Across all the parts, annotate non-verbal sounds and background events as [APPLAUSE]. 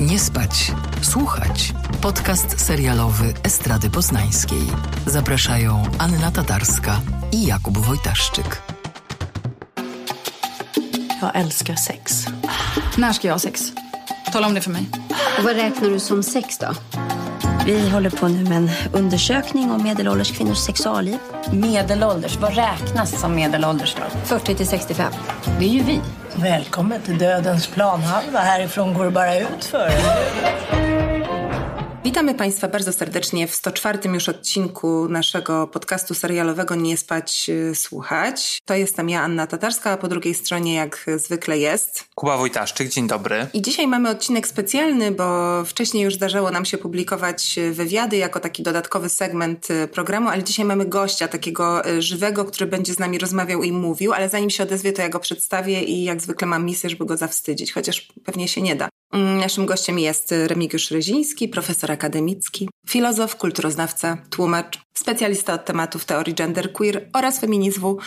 Nie spać, słuchać. Podcast serialowy Estrady Poznańskiej. Zapraszają Anna Tatarska i Jakub Wojtaszczyk. Jag älskar sex. När ska jag ha sex? Tala om det för mig. Och vad räknar du som sex då? Vi håller på nu med en undersökning om medelålders kvinnors sexualliv. Medelålders, vad räknas som medelålders då? 40 till 65. Det är ju vi. Välkommen till dödens planhalva. Härifrån går det bara ut för. Witamy Państwa bardzo serdecznie w 104 już odcinku naszego podcastu serialowego Nie spać, y, słuchać. To jestem ja, Anna Tatarska, a po drugiej stronie jak zwykle jest... Kuba Wojtaszczyk, dzień dobry. I dzisiaj mamy odcinek specjalny, bo wcześniej już zdarzało nam się publikować y, wywiady jako taki dodatkowy segment y, programu, ale dzisiaj mamy gościa takiego żywego, który będzie z nami rozmawiał i mówił, ale zanim się odezwie, to ja go przedstawię i jak zwykle mam misję, żeby go zawstydzić, chociaż pewnie się nie da. Mm, naszym gościem jest Remigiusz Ryziński, profesor akademicki, filozof, kulturoznawca, tłumacz, specjalista od tematów teorii genderqueer oraz feminizmu,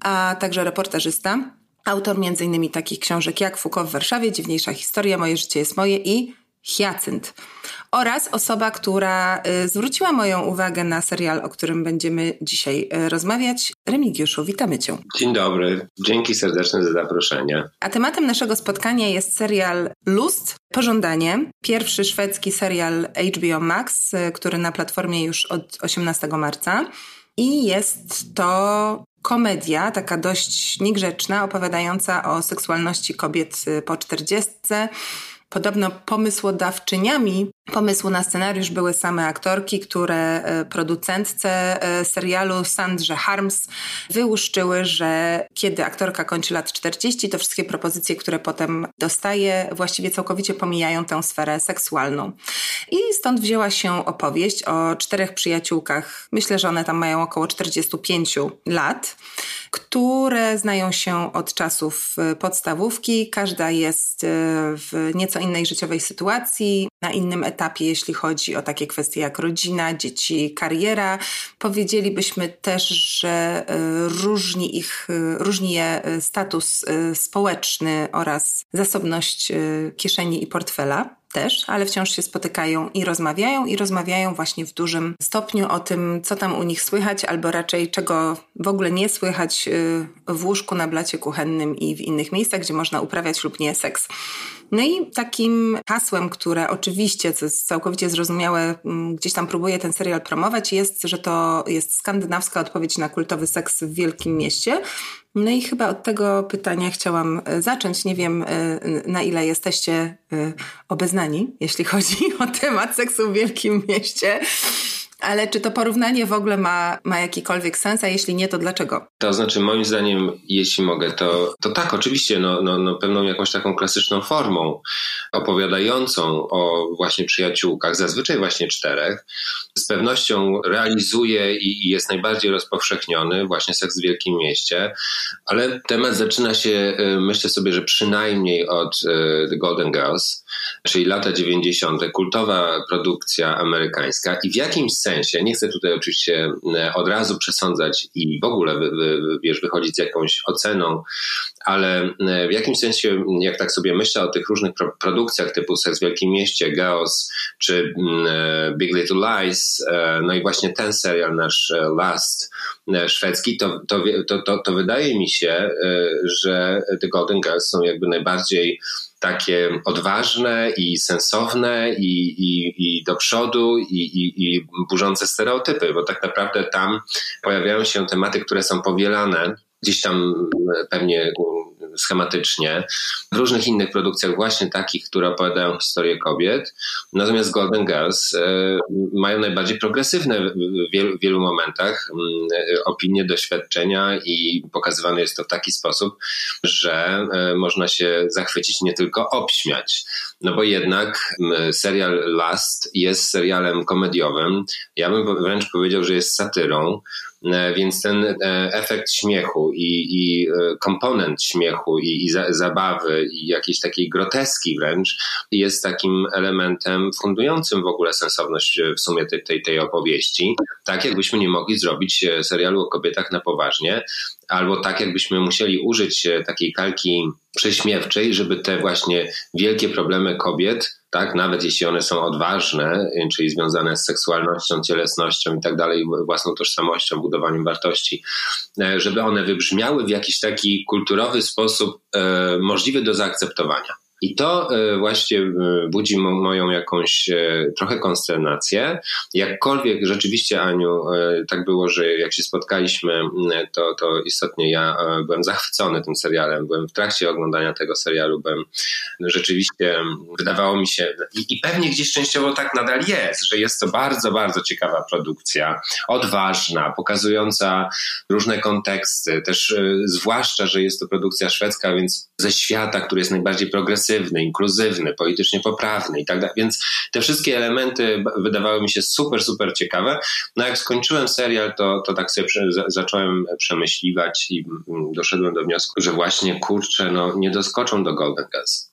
a także reportażysta. Autor m.in. takich książek jak Foucault w Warszawie, Dziwniejsza historia, Moje życie jest moje i Hyacynt. Oraz osoba, która y, zwróciła moją uwagę na serial, o którym będziemy dzisiaj y, rozmawiać. Remigiuszu, witamy Cię. Dzień dobry, dzięki serdeczne za zaproszenie. A tematem naszego spotkania jest serial Lust, Pożądanie. Pierwszy szwedzki serial HBO Max, y, który na platformie już od 18 marca. I jest to komedia, taka dość niegrzeczna, opowiadająca o seksualności kobiet po czterdziestce Podobno pomysłodawczyniami pomysłu na scenariusz były same aktorki, które e, producentce e, serialu Sandrze Harms wyłuszczyły, że kiedy aktorka kończy lat 40, to wszystkie propozycje, które potem dostaje, właściwie całkowicie pomijają tę sferę seksualną. I stąd wzięła się opowieść o czterech przyjaciółkach. Myślę, że one tam mają około 45 lat które znają się od czasów e, podstawówki. Każda jest w nieco innej życiowej sytuacji, na innym etapie, jeśli chodzi o takie kwestie jak rodzina, dzieci, kariera. Powiedzielibyśmy też, że e, różni ich, e, różni je e, status społeczny oraz zasobność kieszeni i portfela też, ale wciąż się spotykają i rozmawiają, i rozmawiają właśnie w dużym stopniu o tym, co tam u nich słychać, albo raczej czego w ogóle nie słychać w łóżku, na blacie kuchennym i w innych miejscach, gdzie można uprawiać lub nie seks. No i takim hasłem, które oczywiście, co jest całkowicie zrozumiałe, mm, gdzieś tam próbuje ten serial promować, jest, że to jest skandynawska odpowiedź na kultowy seks w wielkim mieście. No i chyba od tego pytania chciałam e, zacząć. Nie wiem, e, na ile jesteście e, obeznani, jeśli chodzi [LAUGHS] o temat seksu w wielkim mieście. Ale czy to porównanie w ogóle ma, ma jakikolwiek sens, a jeśli nie, to dlaczego? To znaczy, moim zdaniem, jeśli mogę, to, to tak, oczywiście, no, no, no pewną jakąś taką klasyczną formą opowiadającą o właśnie przyjaciółkach, zazwyczaj właśnie czterech, z pewnością realizuje i, i jest najbardziej rozpowszechniony właśnie seks w wielkim mieście, ale temat zaczyna się, y, myślę sobie, że przynajmniej od y, The Golden Girls, czyli lata 90., kultowa produkcja amerykańska i w jakimś sensie, nie chcę tutaj oczywiście e, od razu przesądzać i w ogóle wy, wy, wiesz, wychodzić z jakąś oceną, ale e, w jakimś sensie, jak tak sobie myślę o tych różnych pro, produkcjach typu Seks w Wielkim Mieście, Girls czy e, Big Little Lies, no i właśnie ten serial nasz Last szwedzki, to, to, to, to, wydaje mi się, że The Golden Girls są jakby najbardziej takie odważne i sensowne i, i, i do przodu i, i, i burzące stereotypy, bo tak naprawdę tam pojawiają się tematy, które są powielane. Gdzieś tam pewnie schematycznie, w różnych innych produkcjach właśnie takich, które opowiadają historię kobiet. Natomiast Golden Girls e, mają najbardziej progresywne w wielu, wielu momentach e, opinie, doświadczenia i pokazywane jest to w taki sposób, że e, można się zachwycić, nie tylko obśmiać. No bo jednak serial Last jest serialem komediowym. Ja bym wręcz powiedział, że jest satyrą więc ten e, efekt śmiechu i, i e, komponent śmiechu i, i za, zabawy i jakiejś takiej groteski wręcz jest takim elementem fundującym w ogóle sensowność w sumie tej, tej, tej opowieści. Tak jakbyśmy nie mogli zrobić serialu o kobietach na poważnie, albo tak jakbyśmy musieli użyć takiej kalki prześmiewczej, żeby te właśnie wielkie problemy kobiet tak, nawet jeśli one są odważne, czyli związane z seksualnością, cielesnością i tak dalej, własną tożsamością, budowaniem wartości, e, żeby one wybrzmiały w jakiś taki kulturowy sposób e, możliwy do zaakceptowania. I to e, właśnie e, budzi moją jakąś e, trochę konsternację. Jakkolwiek rzeczywiście, Aniu, tak było, że jak się spotkaliśmy, to, to istotnie ja byłem zachwycony tym serialem. Byłem w trakcie oglądania tego serialu, byłem rzeczywiście, wydawało mi się, i, pewnie gdzieś częściowo tak nadal jest, że jest to bardzo, bardzo ciekawa produkcja, odważna, pokazująca różne konteksty, też zwłaszcza, że jest to produkcja szwedzka, więc ze świata, który jest najbardziej progresywny, progresywny, inkluzywny, politycznie poprawny i tak dalej. Więc te wszystkie elementy wydawały mi się super, super ciekawe. No jak skończyłem serial, to, to tak sobie zacząłem przemyśliwać i mm, doszedłem do wniosku, że właśnie kurczę, no nie doskoczą do Golden Girls. [LAUGHS]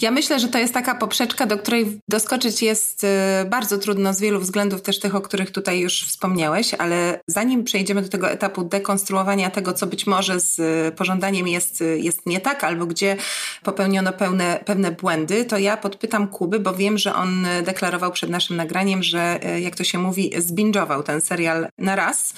Ja myślę, że to jest taka poprzeczka, do której doskoczyć jest y, bardzo trudno z wielu względów, też tych, o których tutaj już wspomniałeś, ale zanim przejdziemy do tego etapu dekonstruowania tego, co być może z pożądaniem jest, jest nie tak, albo gdzie popełniono pełne, pewne błędy, to ja podpytam Kuby, bo wiem, że on deklarował przed naszym nagraniem, że e, jak to się mówi, zbingował ten serial na raz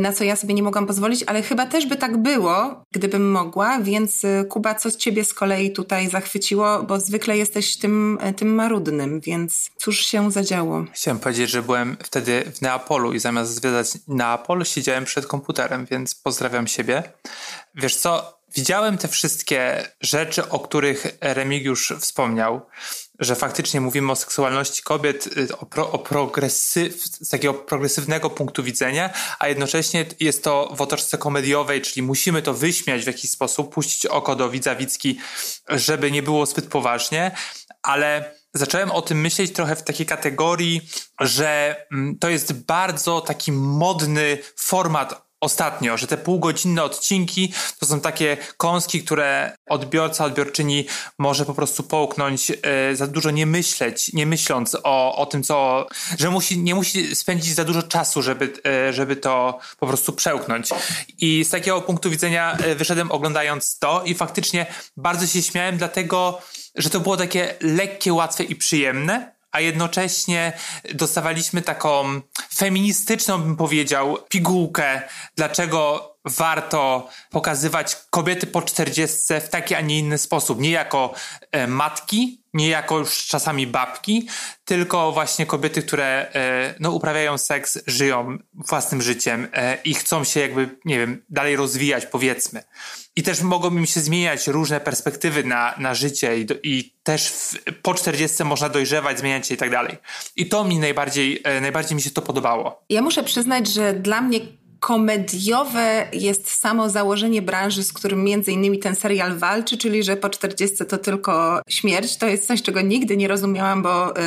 na co ja sobie nie mogłam pozwolić, ale chyba też by tak było, gdybym mogła, więc e, Kuba, co z ciebie z kolei tutaj zachwyciło, bo zwykle jesteś tym, e, tym marudnym, więc cóż się zadziało? Chciałem powiedzieć, że byłem wtedy w Neapolu i zamiast zwiedzać Neapol, siedziałem przed komputerem, więc pozdrawiam siebie. Wiesz co, Widziałem te wszystkie rzeczy, o których Remigiusz wspomniał, że faktycznie mówimy o seksualności kobiet y, o, pro, o progresyw, z takiego progresywnego punktu widzenia, a jednocześnie jest to w otoczce komediowej, czyli musimy to wyśmiać w jakiś sposób, puścić oko do widza Wicki, żeby nie było zbyt poważnie, ale zacząłem o tym myśleć trochę w takiej kategorii, że mm, to jest bardzo taki modny format ostatnio, że te półgodzinne odcinki to są takie kąski, które odbiorca, odbiorczyni może po prostu połknąć, e, za dużo nie myśleć, nie myśląc o, o tym, co, że musi, nie musi spędzić za dużo czasu, żeby, e, żeby to po prostu przełknąć. I z takiego punktu widzenia e, wyszedłem oglądając to i faktycznie bardzo się śmiałem, dlatego, że to było takie lekkie, łatwe i przyjemne, a jednocześnie dostawaliśmy taką feministyczną, bym powiedział, pigułkę, dlaczego warto pokazywać kobiety po czterdziestce w taki, a nie inny sposób. Nie jako e, matki, nie jako już czasami babki, tylko właśnie kobiety, które e, no, uprawiają seks, żyją własnym życiem e, i chcą się jakby, nie wiem, dalej rozwijać, powiedzmy. I też mogą im się zmieniać różne perspektywy na, na życie i, i też w, po czterdziestce można dojrzewać, zmieniać się i tak dalej. I to mi najbardziej, najbardziej mi się to podobało. Ja muszę przyznać, że dla mnie komediowe jest samo założenie branży, z którym między innymi ten serial walczy, czyli że po 40 to tylko śmierć. To jest coś, czego nigdy nie rozumiałam, bo y,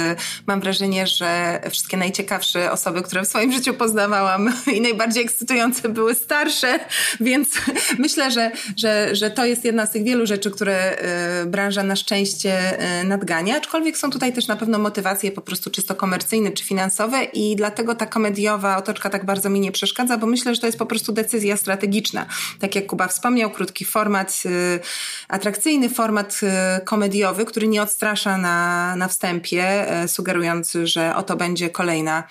mam wrażenie, że wszystkie najciekawsze osoby, które w swoim życiu poznawałam [LAUGHS] i najbardziej ekscytujące były starsze, [LAUGHS] więc myślę, że, że, że to jest jedna z tych wielu rzeczy, które y, branża na szczęście y, nadgania, aczkolwiek są tutaj też na pewno motywacje po prostu czysto komercyjne czy finansowe i dlatego ta komediowa otoczka tak bardzo mi nie przeszkadza, bo myślę, myślę, że to jest po prostu decyzja strategiczna. Tak jak Kuba wspomniał, krótki format, y, atrakcyjny format y, komediowy, który nie odstrasza na, na wstępie, y, sugerując, że oto będzie kolejna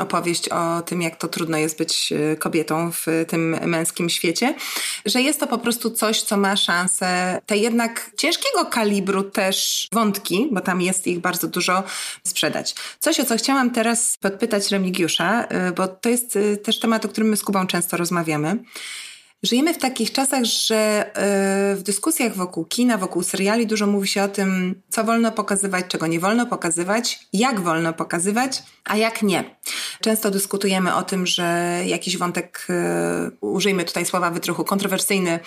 opowieść o tym, jak to trudno jest być e, kobietą w tym męskim świecie, że jest to po prostu coś, co ma szansę te jednak ciężkiego kalibru też wątki, bo tam jest ich bardzo dużo, sprzedać. Coś, o co chciałam teraz podpytać Remigiusza, e, bo to jest e, też temat, o którym my z Kubą często rozmawiamy. Żyjemy w takich czasach, że e, w dyskusjach wokół kina, wokół seriali dużo mówi się o tym, co wolno pokazywać, czego nie wolno pokazywać, jak wolno pokazywać, a jak nie. Często dyskutujemy o tym, że jakiś wątek, e, użyjmy tutaj słowa wytruchu, kontrowersyjny,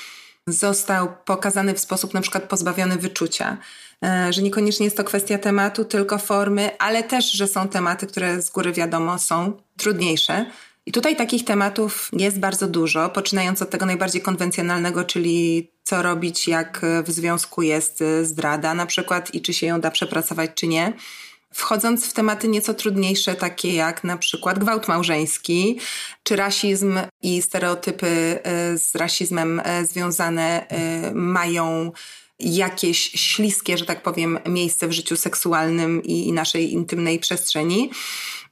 został pokazany w sposób na przykład pozbawiony wyczucia, e, że niekoniecznie jest to kwestia tematu, tylko formy, ale też, że są tematy, które z góry wiadomo są trudniejsze I tutaj takich tematów jest bardzo dużo, poczynając od tego najbardziej konwencjonalnego, czyli co robić, jak w związku jest zdrada na przykład i czy się ją da przepracować, czy nie. Wchodząc w tematy nieco trudniejsze, takie jak na przykład gwałt małżeński, czy rasizm i stereotypy e, z rasizmem e, związane e, mają jakieś śliskie, że tak powiem, miejsce w życiu seksualnym i naszej intymnej przestrzeni.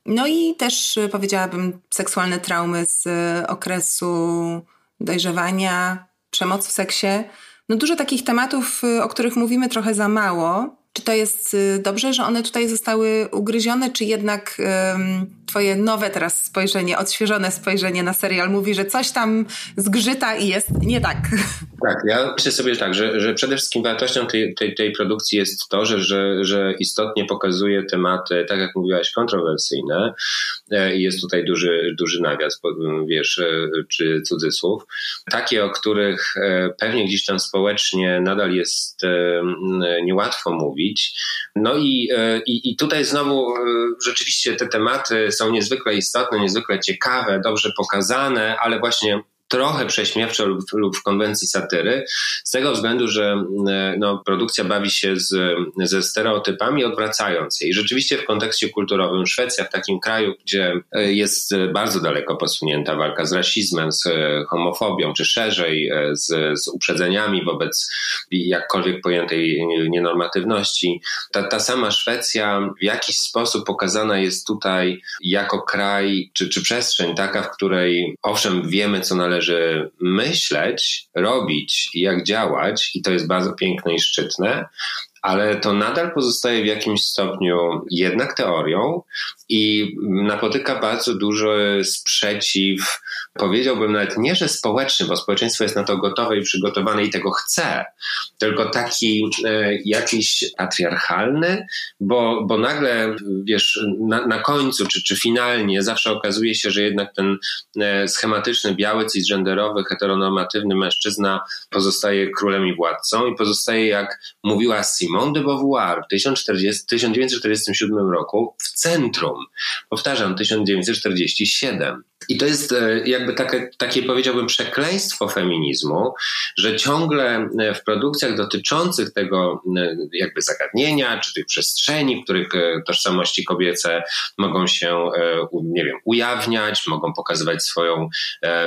No i też powiedziałabym seksualne traumy z okresu dojrzewania, przemoc w seksie. No dużo takich tematów, o których mówimy trochę za mało. Czy to jest dobrze, że one tutaj zostały ugryzione, czy jednak twoje nowe teraz spojrzenie, odświeżone spojrzenie na serial mówi, że coś tam zgrzyta i jest nie tak? [LAUGHS] Tak, ja myślę sobie tak, że, że przede wszystkim wartością tej, tej, tej produkcji jest to, że, że, że istotnie pokazuje tematy, tak jak mówiłaś, kontrowersyjne e, i jest tutaj duży, duży nawias, wiesz, e, czy cudzysłów, takie, o których e, pewnie gdzieś tam społecznie nadal jest niełatwo mówić. No i, i, i tutaj znowu rzeczywiście te tematy są niezwykle istotne, niezwykle ciekawe, dobrze pokazane, ale właśnie trochę prześmiewczo lub, lub w konwencji satyry, z tego względu, że e, no, produkcja bawi się z, ze stereotypami, odwracając je. I rzeczywiście w kontekście kulturowym Szwecja, w takim kraju, gdzie e, jest bardzo daleko posunięta walka z rasizmem, z e, homofobią, czy szerzej z, z uprzedzeniami wobec jakkolwiek pojętej nienormatywności, ta, ta sama Szwecja w jakiś sposób pokazana jest tutaj jako kraj, czy, czy przestrzeń taka, w której owszem wiemy, co należy należy myśleć, robić i jak działać, i to jest bardzo piękne i szczytne, ale to nadal pozostaje w jakimś stopniu jednak teorią i napotyka bardzo duży sprzeciw, powiedziałbym nawet nie, że społeczny, bo społeczeństwo jest na to gotowe i przygotowane i tego chce, tylko taki e, jakiś patriarchalny, bo, bo nagle, wiesz, na, na końcu czy, czy finalnie zawsze okazuje się, że jednak ten e, schematyczny, biały, cisgenderowy, heteronormatywny mężczyzna pozostaje królem i władcą i pozostaje, jak mówiła Simone de Beauvoir w 1947 roku w centrum Powtarzam, 1947. I to jest e, jakby takie, takie, powiedziałbym, przekleństwo feminizmu, że ciągle e, w produkcjach dotyczących tego e, jakby zagadnienia, czy tych przestrzeni, w których tożsamości kobiece mogą się, nie wiem, ujawniać, mogą pokazywać swoją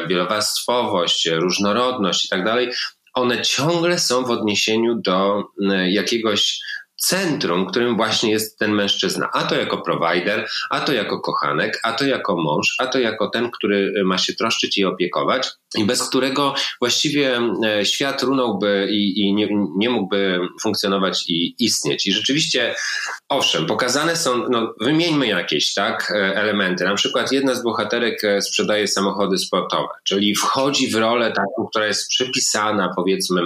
wielowarstwowość, różnorodność i tak dalej, one ciągle są w odniesieniu do jakiegoś centrum, którym właśnie jest ten mężczyzna. A to jako provider, a to jako kochanek, a to jako mąż, a to jako ten, który ma się troszczyć i opiekować i bez którego właściwie e, świat runąłby i, i nie, nie, mógłby funkcjonować i istnieć. I rzeczywiście, owszem, pokazane są, no, wymieńmy jakieś tak, e, elementy. Na przykład jedna z bohaterek e, sprzedaje samochody sportowe, czyli wchodzi w rolę taką, która jest przypisana powiedzmy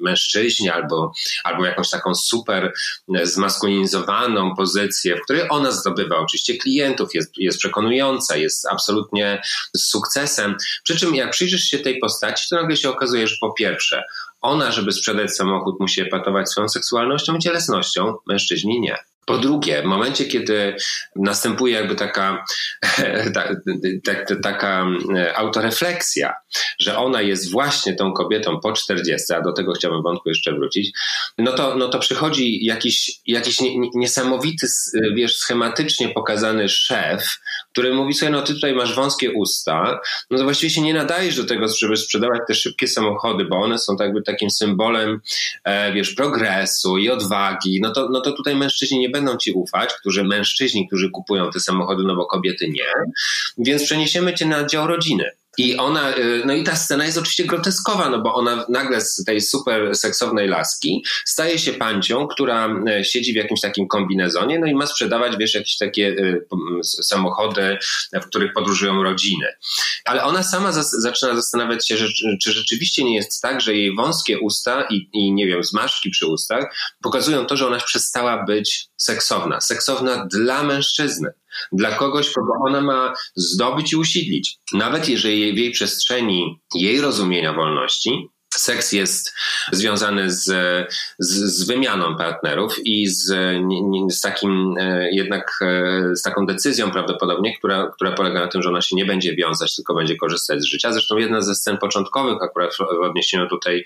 mężczyźnie albo, albo jakąś taką super zmaskulinizowaną pozycję, w której ona zdobywa oczywiście klientów, jest, jest przekonująca, jest absolutnie z sukcesem. Przy czym jak przyjrzysz się tej postaci, to nagle się okazuje, że po pierwsze, ona, żeby sprzedać samochód, musi epatować swoją seksualnością i cielesnością, mężczyźni nie. Po drugie, w momencie, kiedy następuje jakby taka, [LAUGHS] ta, ta, taka e, autorefleksja, że ona jest właśnie tą kobietą po 40, a do tego chciałbym wątku jeszcze wrócić, no to, no to przychodzi jakiś, jakiś niesamowity, wiesz, schematycznie pokazany szef, który mówi sobie, no ty tutaj masz wąskie usta, no to właściwie się nie nadajesz do tego, żeby sprzedawać te szybkie samochody, bo one są tak jakby takim symbolem, e, wiesz, progresu i odwagi, no to, no to tutaj mężczyźni nie będą ci ufać, którzy mężczyźni, którzy kupują te samochody, no bo kobiety nie, więc przeniesiemy cię na dział rodziny. I ona, y, no i ta scena jest oczywiście groteskowa, no bo ona nagle z tej super seksownej laski staje się pancią, która y, siedzi w jakimś takim kombinezonie, no i ma sprzedawać, wiesz, jakieś takie y, samochody, w których podróżują rodziny. Ale ona sama zaczyna zastanawiać się, że, czy rzeczywiście nie jest tak, że jej wąskie usta i, i, nie wiem, zmarszczki przy ustach pokazują to, że ona przestała być seksowna. Seksowna dla mężczyzny dla kogoś, kogo ona ma zdobyć i usidlić. Nawet jeżeli w jej przestrzeni jej rozumienia wolności Seks jest związany z, z, z, wymianą partnerów i z, z takim e, jednak e, z taką decyzją prawdopodobnie, która, która polega na tym, że ona się nie będzie wiązać, tylko będzie korzystać z życia. Zresztą jedna ze scen początkowych akurat w odniesieniu tutaj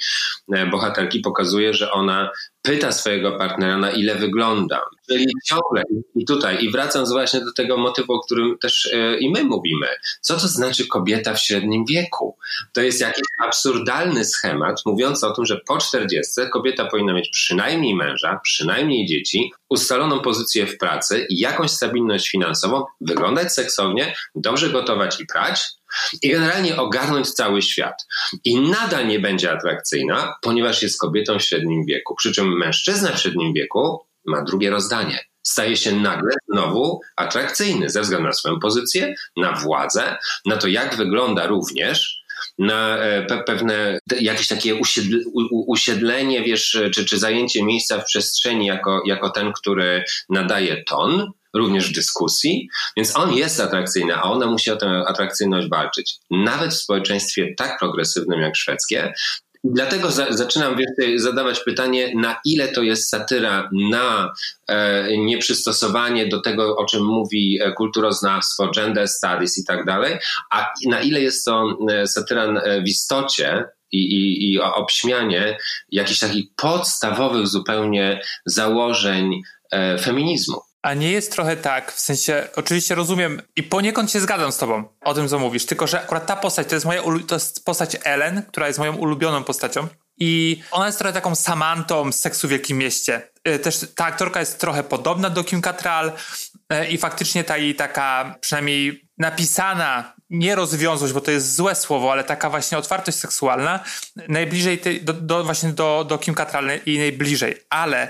e, bohaterki pokazuje, że ona pyta swojego partnera, na ile wygląda. Czyli ciągle i tutaj, i wracając właśnie do tego motywu, o którym też e, i my mówimy. Co to znaczy kobieta w średnim wieku? To jest jakiś absurdalny schemat mówiący o tym, że po 40 kobieta powinna mieć przynajmniej męża, przynajmniej dzieci, ustaloną pozycję w pracy i jakąś stabilność finansową, wyglądać seksownie, dobrze gotować i prać, i generalnie ogarnąć cały świat. I nadal nie będzie atrakcyjna, ponieważ jest kobietą w średnim wieku. Przy czym mężczyzna w średnim wieku ma drugie rozdanie. Staje się nagle znowu atrakcyjny ze względu na swoją pozycję, na władzę, na to, jak wygląda również na e, pewne jakieś takie usiedlenie, wiesz, czy, czy zajęcie miejsca w przestrzeni jako, jako ten, który nadaje ton, również w dyskusji, więc on jest atrakcyjny, a ona musi o tę atrakcyjność walczyć. Nawet w społeczeństwie tak progresywnym jak szwedzkie, Dlatego za, zaczynam wiesz, zadawać pytanie, na ile to jest satyra na e, nieprzystosowanie do tego, o czym mówi e, kulturoznawstwo, gender studies i tak dalej, a na ile jest to e, satyra e, w istocie i, i, i obśmianie jakichś takich podstawowych zupełnie założeń e, feminizmu. A nie jest trochę tak, w sensie, oczywiście rozumiem i poniekąd się zgadzam z tobą o tym, co mówisz, tylko że akurat ta postać to jest moja, to jest postać Ellen, która jest moją ulubioną postacią i ona jest trochę taką Samantą z Seksu w Wielkim Mieście. Y, też ta aktorka jest trochę podobna do Kim Cattrall y, i faktycznie ta jej taka, przynajmniej napisana nie rozwiązłość, bo to jest złe słowo, ale taka właśnie otwartość seksualna, najbliżej tej, do, do, właśnie do, do Kim Cattrall i najbliżej. Ale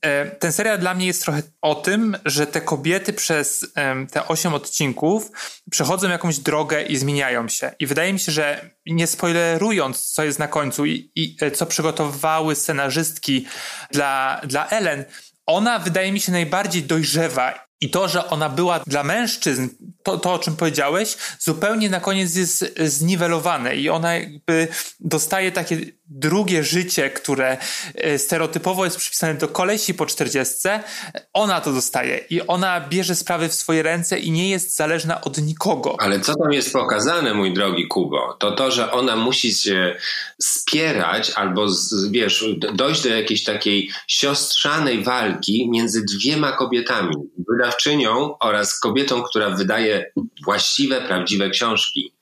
e, ten serial dla mnie jest trochę o tym, że te kobiety przez e, te osiem odcinków przechodzą jakąś drogę i zmieniają się. I wydaje mi się, że nie spoilerując, co jest na końcu i, i e, co przygotowały scenarzystki dla, dla Ellen, ona wydaje mi się najbardziej dojrzewa i to, że ona była dla mężczyzn, to, to o czym powiedziałeś, zupełnie na koniec jest zniwelowane i ona jakby dostaje takie drugie życie, które e, stereotypowo jest przypisane do kolesi po czterdziestce, ona to dostaje i ona bierze sprawy w swoje ręce i nie jest zależna od nikogo. Ale co tam jest pokazane, mój drogi Kubo, to to, że ona musi się spierać albo, wiesz, dojść do jakiejś takiej siostrzanej walki między dwiema kobietami, wydawczynią oraz kobietą, która wydaje właściwe, prawdziwe książki.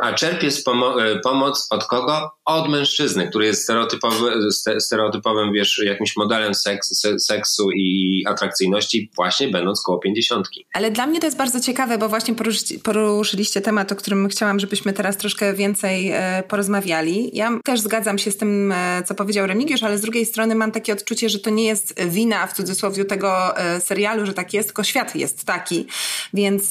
A czerpie pomo e, pomoc od kogo? Od mężczyzny, który jest stereotypowy, stereotypowym, wiesz, jakimś modelem seks, seksu i atrakcyjności, właśnie będąc koło pięćdziesiątki. Ale dla mnie to jest bardzo ciekawe, bo właśnie poruszyliście temat, o którym chciałam, żebyśmy teraz troszkę więcej e, porozmawiali. Ja też zgadzam się z tym, e, co powiedział Remigiusz, ale z drugiej strony mam takie odczucie, że to nie jest wina w cudzysłowie tego serialu, że tak jest, tylko świat jest taki. Więc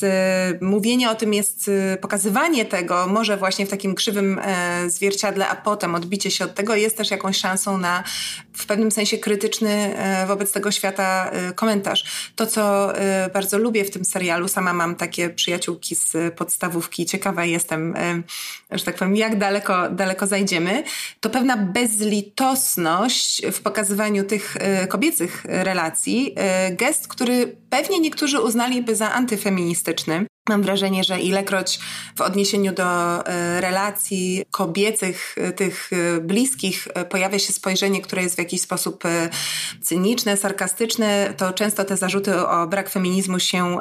mówienie o tym jest pokazywanie tego, może właśnie w takim krzywym e, zwierciadle, a potem odbicie się od tego jest też jakąś szansą na w pewnym sensie krytyczny e, wobec tego świata e, komentarz. To, co e, bardzo lubię w tym serialu, sama mam takie przyjaciółki z podstawówki, ciekawa jestem, że tak powiem, jak daleko, daleko zajdziemy, to pewna bezlitosność w pokazywaniu tych kobiecych relacji, gest, który pewnie niektórzy uznaliby za antyfeministyczny, Mam wrażenie, że ilekroć w odniesieniu do relacji kobiecych, tych bliskich, pojawia się spojrzenie, które jest w jakiś sposób cyniczne, sarkastyczne, to często te zarzuty o brak feminizmu się,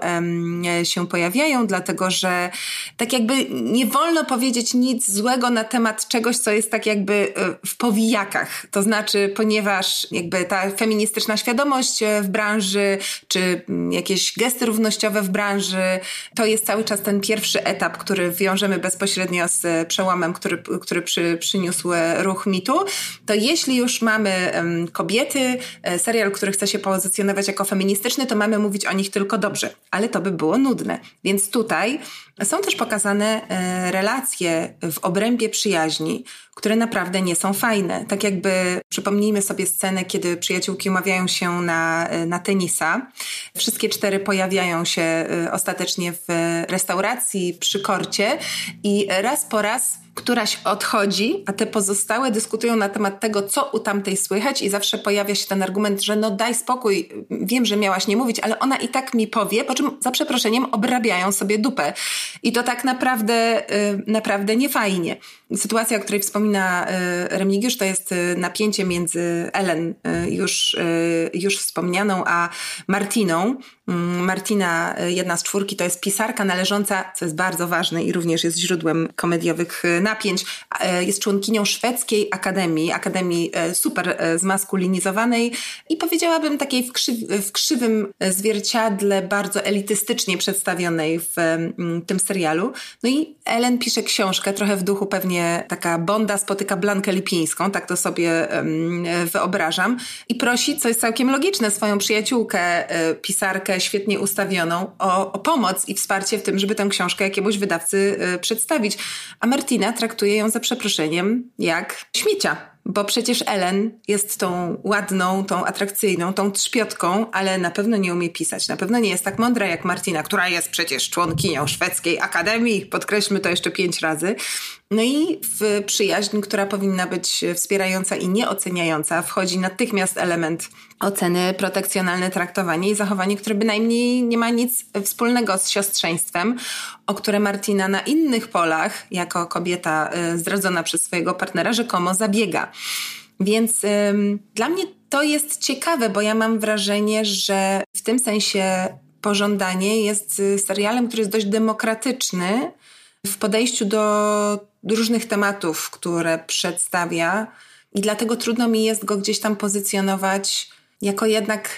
się pojawiają, dlatego że tak jakby nie wolno powiedzieć nic złego na temat czegoś, co jest tak jakby w powijakach. To znaczy, ponieważ jakby ta feministyczna świadomość w branży, czy jakieś gesty równościowe w branży, to jest cały czas ten pierwszy etap, który wiążemy bezpośrednio z przełomem, który, który przy, przyniósł ruch mitu, to jeśli już mamy kobiety, e, serial, który chce się pozycjonować jako feministyczny, to mamy mówić o nich tylko dobrze, ale to by było nudne. Więc tutaj są też pokazane e, relacje w obrębie przyjaźni, które naprawdę nie są fajne. Tak jakby przypomnijmy sobie scenę, kiedy przyjaciółki umawiają się na, na tenisa. Wszystkie cztery pojawiają się e, ostatecznie w restauracji przy korcie i raz po raz któraś odchodzi, a te pozostałe dyskutują na temat tego, co u tamtej słychać, i zawsze pojawia się ten argument, że no daj spokój, wiem, że miałaś nie mówić, ale ona i tak mi powie, po czym za przeproszeniem obrabiają sobie dupę. I to tak naprawdę, y, naprawdę niefajnie. Sytuacja, o której wspomina y, Remigiusz, to jest y, napięcie między Ellen, już, już wspomnianą, a Martiną. Mm, Martina, jedna z czwórki, to jest pisarka należąca, co jest bardzo ważne i również jest źródłem komediowych napięć. Jest członkinią szwedzkiej akademii, akademii super zmaskulinizowanej i powiedziałabym takiej w, krzyw, w krzywym zwierciadle, bardzo elitystycznie przedstawionej w mm, tym serialu. No i Ellen pisze książkę, trochę w duchu pewnie taka Bonda spotyka Blankę Lipińską, tak to sobie wyobrażam, i prosi, co jest całkiem logiczne, swoją przyjaciółkę, pisarkę świetnie ustawioną, o, o pomoc i wsparcie w tym, żeby tę książkę jakiemuś wydawcy e, przedstawić. A Martina traktuje ją za przeproszeniem jak śmiecia bo przecież Ellen jest tą ładną, tą atrakcyjną, tą trzpiotką, ale na pewno nie umie pisać. Na pewno nie jest tak mądra jak Martina, która jest przecież członkinią szwedzkiej akademii. Podkreślmy to jeszcze pięć razy. No i w przyjaźń, która powinna być wspierająca i nieoceniająca, wchodzi natychmiast element oceny, protekcjonalne traktowanie i zachowanie, które bynajmniej nie ma nic wspólnego z siostrzeństwem, o które Martina na innych polach, jako kobieta y, zdradzona przez swojego partnera, rzekomo zabiega. Więc ym, dla mnie to jest ciekawe, bo ja mam wrażenie, że w tym sensie Pożądanie jest y, serialem, który jest dość demokratyczny w podejściu do różnych tematów, które przedstawia, i dlatego trudno mi jest go gdzieś tam pozycjonować jako jednak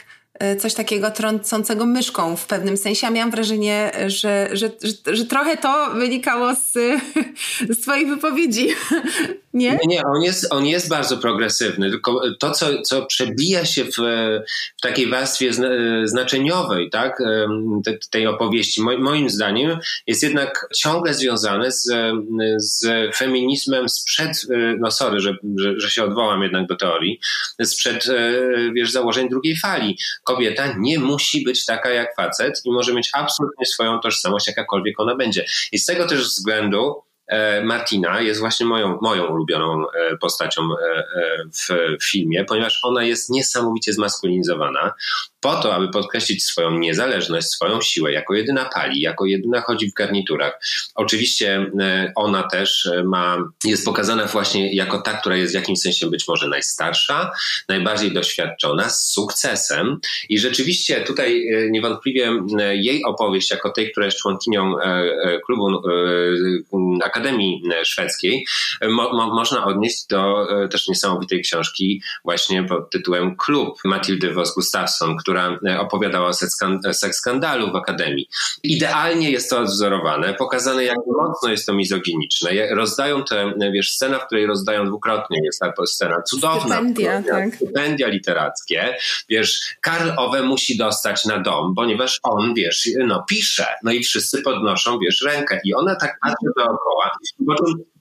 coś takiego trącącego myszką w pewnym sensie. A miałam wrażenie, że, że, że, że trochę to wynikało z, [LAUGHS] z Twoich wypowiedzi. [LAUGHS] Nie? Nie, nie on, jest, on jest bardzo progresywny, tylko to, co, co przebija się w, w takiej warstwie znaczeniowej tak, tej opowieści, moim zdaniem, jest jednak ciągle związane z, z feminizmem sprzed, no sorry, że, że, że się odwołam jednak do teorii, sprzed wiesz, założeń drugiej fali. Kobieta nie musi być taka jak facet i może mieć absolutnie swoją tożsamość, jakakolwiek ona będzie. I z tego też względu E, Martina jest właśnie moją, moją ulubioną e, postacią e, w filmie, ponieważ ona jest niesamowicie zmaskulinizowana po to, aby podkreślić swoją niezależność, swoją siłę, jako jedyna pali, jako jedyna chodzi w garniturach. Oczywiście ona też ma, jest pokazana właśnie jako ta, która jest w jakimś sensie być może najstarsza, najbardziej doświadczona, z sukcesem i rzeczywiście tutaj niewątpliwie jej opowieść jako tej, która jest członkinią klubu Akademii e, Szwedzkiej, e, mo, mo, można odnieść do e, też niesamowitej książki właśnie pod tytułem Klub Matildy Vos Gustafsson, która opowiadała o seks skandalu w Akademii. Idealnie jest to odwzorowane, pokazane jak mocno jest to mizoginiczne. Rozdają te, wiesz, scena, w której rozdają dwukrotnie, jest ta scena cudowna. Stypendia, tak. Stypendia literackie. Wiesz, Karl Owe musi dostać na dom, ponieważ on, wiesz, no pisze. No i wszyscy podnoszą, wiesz, rękę. I ona tak patrzy dookoła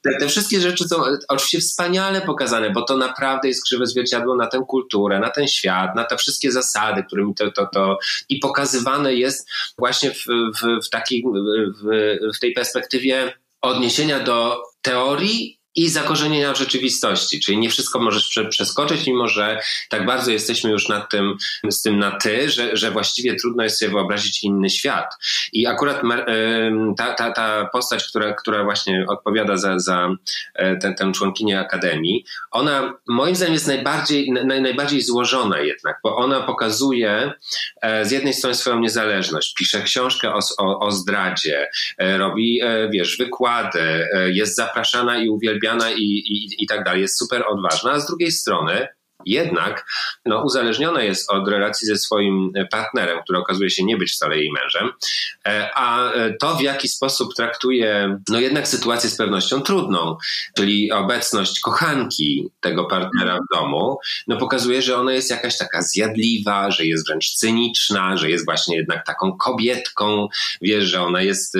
te, te, wszystkie rzeczy są oczywiście wspaniale pokazane, bo to naprawdę jest krzywe zwierciadło na tę kulturę, na ten świat, na te wszystkie zasady, którymi to, to, to i pokazywane jest właśnie w, w, w, takiej, w, w tej perspektywie odniesienia do teorii i zakorzenienia w rzeczywistości, czyli nie wszystko możesz przeskoczyć, mimo że tak bardzo jesteśmy już nad tym, z tym na ty, że, że właściwie trudno jest sobie wyobrazić inny świat. I akurat ta, ta, ta postać, która, która właśnie odpowiada za, za e, tę, tę członkinię Akademii, ona moim zdaniem jest najbardziej, naj, najbardziej złożona jednak, bo ona pokazuje e, z jednej strony swoją niezależność, pisze książkę o, o, o zdradzie, e, robi, wiesz, wykłady, jest zapraszana i uwielbiana uwielbiana i, i, i tak dalej, jest super odważna, a z drugiej strony jednak no, uzależniona jest od relacji ze swoim partnerem, który okazuje się nie być wcale jej mężem, e, a to w jaki sposób traktuje no jednak sytuację z pewnością trudną, czyli obecność kochanki tego partnera w domu, no pokazuje, że ona jest jakaś taka zjadliwa, że jest wręcz cyniczna, że jest właśnie jednak taką kobietką, wiesz, że ona jest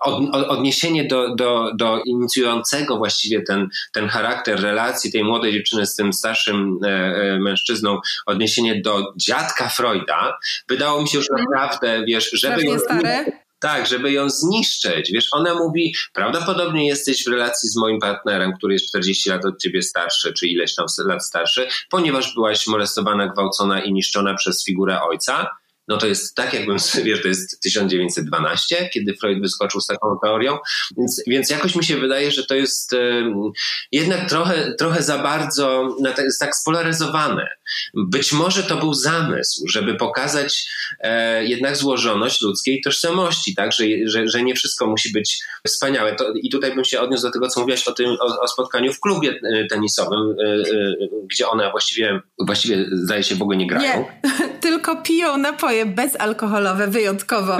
od, odniesienie do, do, do inicjującego właściwie ten, ten charakter relacji tej młodej dziewczyny z tym starszym E, e, mężczyzną odniesienie do dziadka Freuda, wydało mi się już mhm. naprawdę, wiesz, żeby... Stare Tak, żeby ją zniszczyć. Wiesz, ona mówi, prawdopodobnie jesteś w relacji z moim partnerem, który jest 40 lat od ciebie starszy, czy ileś tam lat starszy, ponieważ byłaś molestowana, gwałcona i niszczona przez figurę ojca no to jest tak, jakbym, wiesz, to jest 1912, kiedy Freud wyskoczył z taką teorią, więc, więc jakoś mi się wydaje, że to jest jednak trochę, trochę za bardzo, jest tak spolaryzowane. Być może to był zamysł, żeby pokazać e, jednak złożoność ludzkiej tożsamości, tak, że, że, że nie wszystko musi być wspaniałe. To, I tutaj bym się odniósł do tego, co mówiłaś o tym, o, o spotkaniu w klubie e, tenisowym, e, e, gdzie one właściwie, właściwie zdaje się w ogóle nie grają. Nie, tylko piją napoje bezalkoholowe wyjątkowo.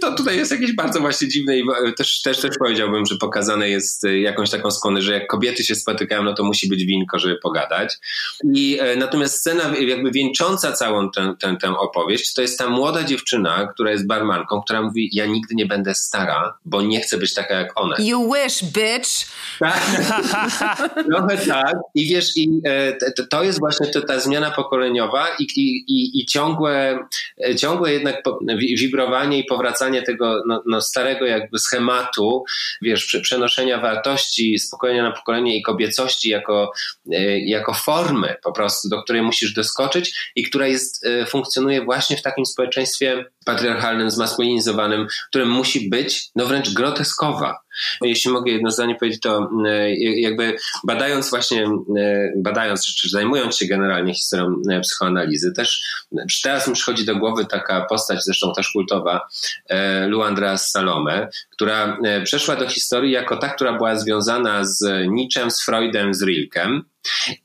To tutaj jest jakieś bardzo właśnie dziwne i też, też, też powiedziałbym, że pokazane jest y, jakąś taką skłonę, że jak kobiety się spotykają, no to musi być winko, żeby pogadać. I e, natomiast scena jakby wieńcząca całą tę, tę, tę opowieść, to jest ta młoda dziewczyna, która jest barmanką, która mówi, ja nigdy nie będę stara, bo nie chcę być taka jak one. You wish, bitch! Tak, [LAUGHS] trochę tak. I wiesz, i e, to jest właśnie ta, ta zmiana pokoleniowa i, i, i, i ciągłe, e, ciągłe jednak wibrowanie i powracanie tego no, no starego jakby schematu, wiesz, przenoszenia wartości z pokolenia na pokolenie i kobiecości jako, e, jako formy po prostu, do której musisz doskoczyć i która jest, e, funkcjonuje właśnie w takim społeczeństwie patriarchalnym, zmaskulinizowanym, które musi być no wręcz groteskowa. Jeśli mogę jedno zdanie powiedzieć, to e, jakby badając właśnie, e, badając czy zajmując się generalnie historią e, psychoanalizy, też teraz mi przychodzi do głowy taka postać, zresztą też kultowa, Luandra Salome, która przeszła do historii jako ta, która była związana z Nietzschem, z Freudem, z Rilkem.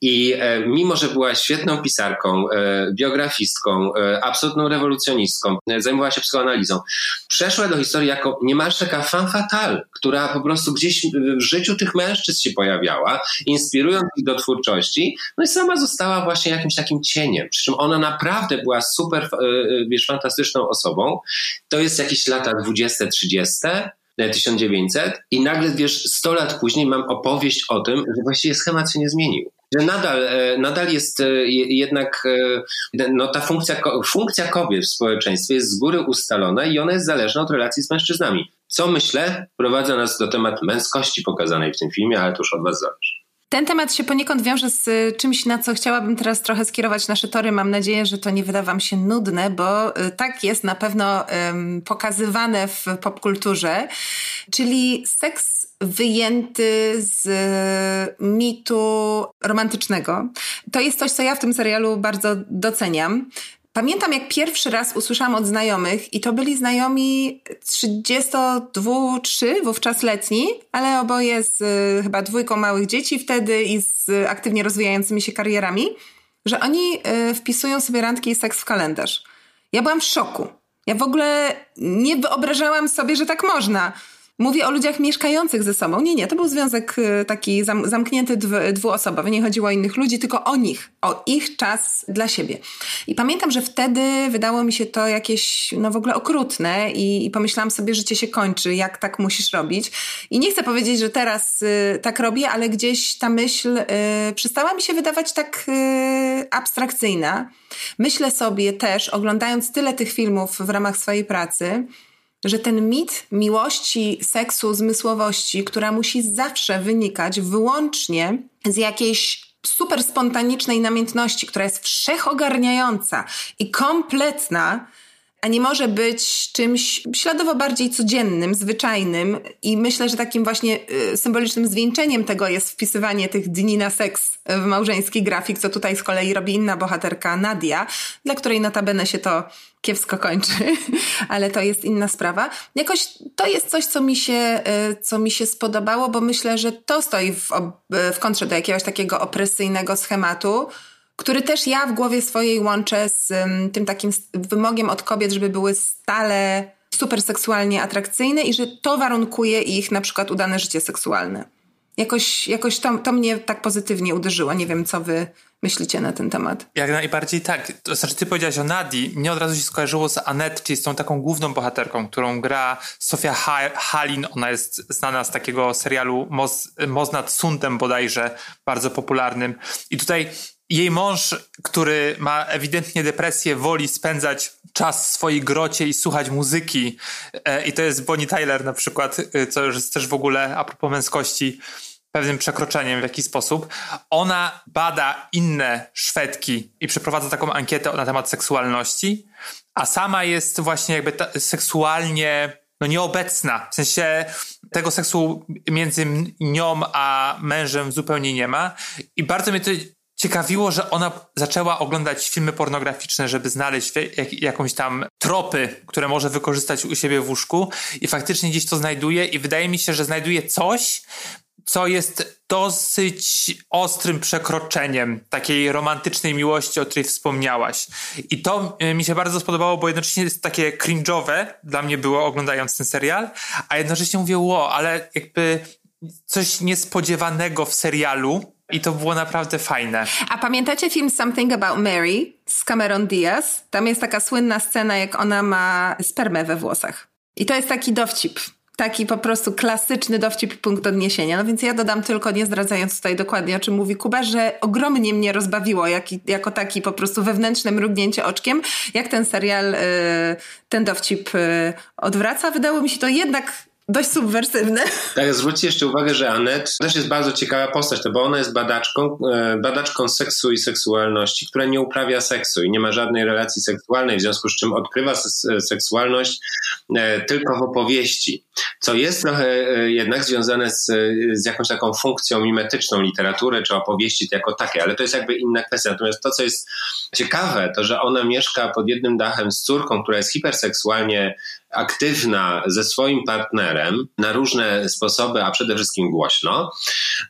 I e, mimo, że była świetną pisarką, e, biografistką, e, absolutną rewolucjonistką, zajmowała się psychoanalizą, przeszła do historii jako niemalże taka fan fatale, która po prostu gdzieś w życiu tych mężczyzn się pojawiała, inspirując ich do twórczości, no i sama została właśnie jakimś takim cieniem. Przy czym ona naprawdę była super, wiesz, fantastyczną osobą. To jest jakieś lata 20-30 1900 i nagle, wiesz, 100 lat później mam opowieść o tym, że właściwie schemat się nie zmienił. Że nadal, e, nadal jest e, jednak e, no, ta funkcja, funkcja kobiet w społeczeństwie jest z góry ustalona i ona jest zależna od relacji z mężczyznami. Co myślę, prowadza nas do temat męskości pokazanej w tym filmie, ale to już od was zależy. Ten temat się poniekąd wiąże z y, czymś, na co chciałabym teraz trochę skierować nasze tory. Mam nadzieję, że to nie wyda Wam się nudne, bo y, tak jest na pewno pokazywane w popkulturze, czyli seks wyjęty z mitu romantycznego. To jest coś, co ja w tym serialu bardzo doceniam. Pamiętam, jak pierwszy raz usłyszałam od znajomych, i to byli znajomi 32-3, wówczas letni, ale oboje z y, chyba dwójką małych dzieci wtedy i z aktywnie rozwijającymi się karierami, że oni y, wpisują sobie randki i seks w kalendarz. Ja byłam w szoku. Ja w ogóle nie wyobrażałam sobie, że tak można. Mówię o ludziach mieszkających ze sobą. Nie, nie, to był związek y, taki zam, zamknięty dwuosobowy. Nie chodziło o innych ludzi, tylko o nich, o ich czas dla siebie. I pamiętam, że wtedy wydało mi się to jakieś, no w ogóle okrutne i, i pomyślałam sobie, życie się kończy, jak tak musisz robić. I nie chcę powiedzieć, że teraz y, tak robię, ale gdzieś ta myśl y, przestała mi się wydawać tak y, abstrakcyjna. Myślę sobie też, oglądając tyle tych filmów w ramach swojej pracy, że ten mit miłości, seksu, zmysłowości, która musi zawsze wynikać wyłącznie z jakiejś super spontanicznej namiętności, która jest wszechogarniająca i kompletna, a nie może być czymś śladowo bardziej codziennym, zwyczajnym i myślę, że takim właśnie y, symbolicznym zwieńczeniem tego jest wpisywanie tych dni na seks w małżeński grafik, co tutaj z kolei robi inna bohaterka Nadia, dla której notabene się to kiepsko kończy, [LAUGHS] ale to jest inna sprawa. Jakoś to jest coś, co mi się, y, co mi się spodobało, bo myślę, że to stoi w, w kontrze do jakiegoś takiego opresyjnego schematu, który też ja w głowie swojej łączę z um, tym takim wymogiem od kobiet, żeby były stale super seksualnie atrakcyjne i że to warunkuje ich na przykład udane życie seksualne. Jakoś, jakoś to, to mnie tak pozytywnie uderzyło. Nie wiem, co wy myślicie na ten temat. Jak najbardziej tak. To znaczy, ty powiedziałaś o Nadi. Mnie od razu się skojarzyło z Annette, czyli z tą taką główną bohaterką, którą gra Sofia ha Halin. Ona jest znana z takiego serialu Moz, Moz nad Sundem bodajże, bardzo popularnym. I tutaj jej mąż, który ma ewidentnie depresję, woli spędzać czas w swojej grocie i słuchać muzyki. E, I to jest Bonnie Tyler na przykład, e, co już jest też w ogóle a propos męskości pewnym przekroczeniem w jakiś sposób. Ona bada inne Szwedki i przeprowadza taką ankietę na temat seksualności, a sama jest właśnie jakby seksualnie no nieobecna. W sensie tego seksu między nią a mężem zupełnie nie ma. I bardzo mnie to ciekawiło, że ona zaczęła oglądać filmy pornograficzne, żeby znaleźć jak, jakąś tam tropy, które może wykorzystać u siebie w łóżku i faktycznie gdzieś to znajduje i wydaje mi się, że znajduje coś, co jest dosyć ostrym przekroczeniem takiej romantycznej miłości, o której wspomniałaś. I to e, mi się bardzo spodobało, bo jednocześnie jest takie cringe'owe dla mnie było oglądając ten serial, a jednocześnie mówię, ło, ale jakby coś niespodziewanego w serialu, i to było naprawdę fajne. A pamiętacie film Something About Mary z Cameron Diaz? Tam jest taka słynna scena, jak ona ma spermę we włosach. I to jest taki dowcip taki po prostu klasyczny dowcip punkt odniesienia. No więc ja dodam tylko, nie zdradzając tutaj dokładnie o czym mówi Kuba, że ogromnie mnie rozbawiło jak, jako taki po prostu wewnętrzne mrugnięcie oczkiem, jak ten serial, y, ten dowcip y, odwraca. Wydało mi się to jednak dość subwersywne. Tak, zwróćcie jeszcze uwagę, że Annette też jest bardzo ciekawa postać, to bo ona jest badaczką, e, badaczką seksu i seksualności, która nie uprawia seksu i nie ma żadnej relacji seksualnej, w związku z czym odkrywa seksualność e, tylko w opowieści, co jest trochę e, jednak związane z, z jakąś taką funkcją mimetyczną literatury czy opowieści jako takie, ale to jest jakby inna kwestia. Natomiast to, co jest ciekawe, to że ona mieszka pod jednym dachem z córką, która jest hiperseksualnie aktywna ze swoim partnerem na różne sposoby, a przede wszystkim głośno.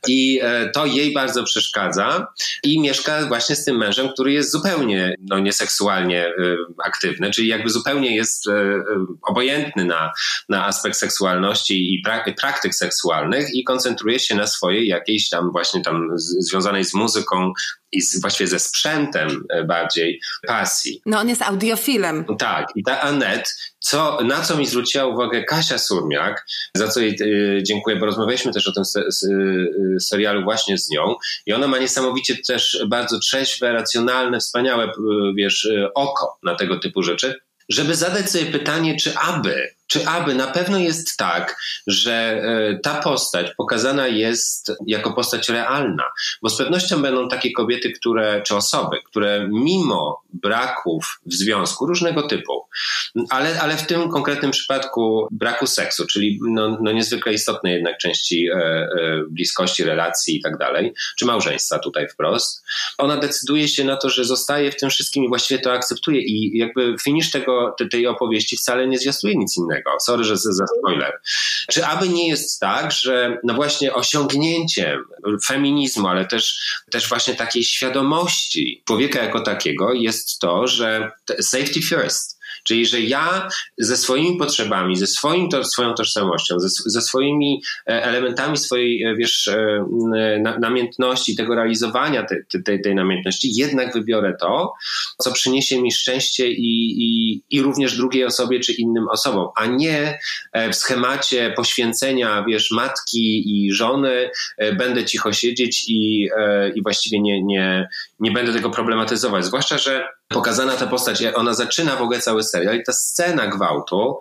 I e, to jej bardzo przeszkadza i mieszka właśnie z tym mężem, który jest zupełnie no, nieseksualnie e, aktywny, czyli jakby zupełnie jest e, obojętny na, na aspekt seksualności i praktyk seksualnych i koncentruje się na swojej jakiejś tam właśnie tam związanej z muzyką i z, właściwie ze sprzętem bardziej pasji. No on jest audiofilem. Tak, i ta Annette co, na co mi zwróciła uwagę Kasia Surmiak, za co jej y, dziękuję, bo rozmawialiśmy też o tym se, se, y, serialu właśnie z nią i ona ma niesamowicie też bardzo trzeźwe, racjonalne, wspaniałe, wiesz, oko na tego typu rzeczy, żeby zadać sobie pytanie, czy aby czy aby na pewno jest tak, że e, ta postać pokazana jest jako postać realna? Bo z pewnością będą takie kobiety, które, czy osoby, które mimo braków w związku różnego typu, ale, ale w tym konkretnym przypadku braku seksu, czyli no, no niezwykle istotnej jednak części e, e, bliskości, relacji i tak dalej, czy małżeństwa tutaj wprost, ona decyduje się na to, że zostaje w tym wszystkim i właściwie to akceptuje i jakby finisz tego, tej opowieści wcale nie zwiastuje nic innego innego. Sorry, że za spoiler. Czy aby nie jest tak, że no właśnie osiągnięciem feminizmu, ale też, też właśnie takiej świadomości człowieka jako takiego jest to, że safety first Czyli, że ja ze swoimi potrzebami, ze swoim, to, swoją tożsamością, ze, ze swoimi e, elementami swojej, e, wiesz, e, namiętności, tego realizowania tej, tej, tej namiętności, jednak wybiorę to, co przyniesie mi szczęście i, i, i również drugiej osobie czy innym osobom, a nie w schemacie poświęcenia, wiesz, matki i żony będę cicho siedzieć i, i właściwie nie, nie, nie będę tego problematyzować. Zwłaszcza, że pokazana ta postać, ona zaczyna w ogóle cały serial i ta scena gwałtu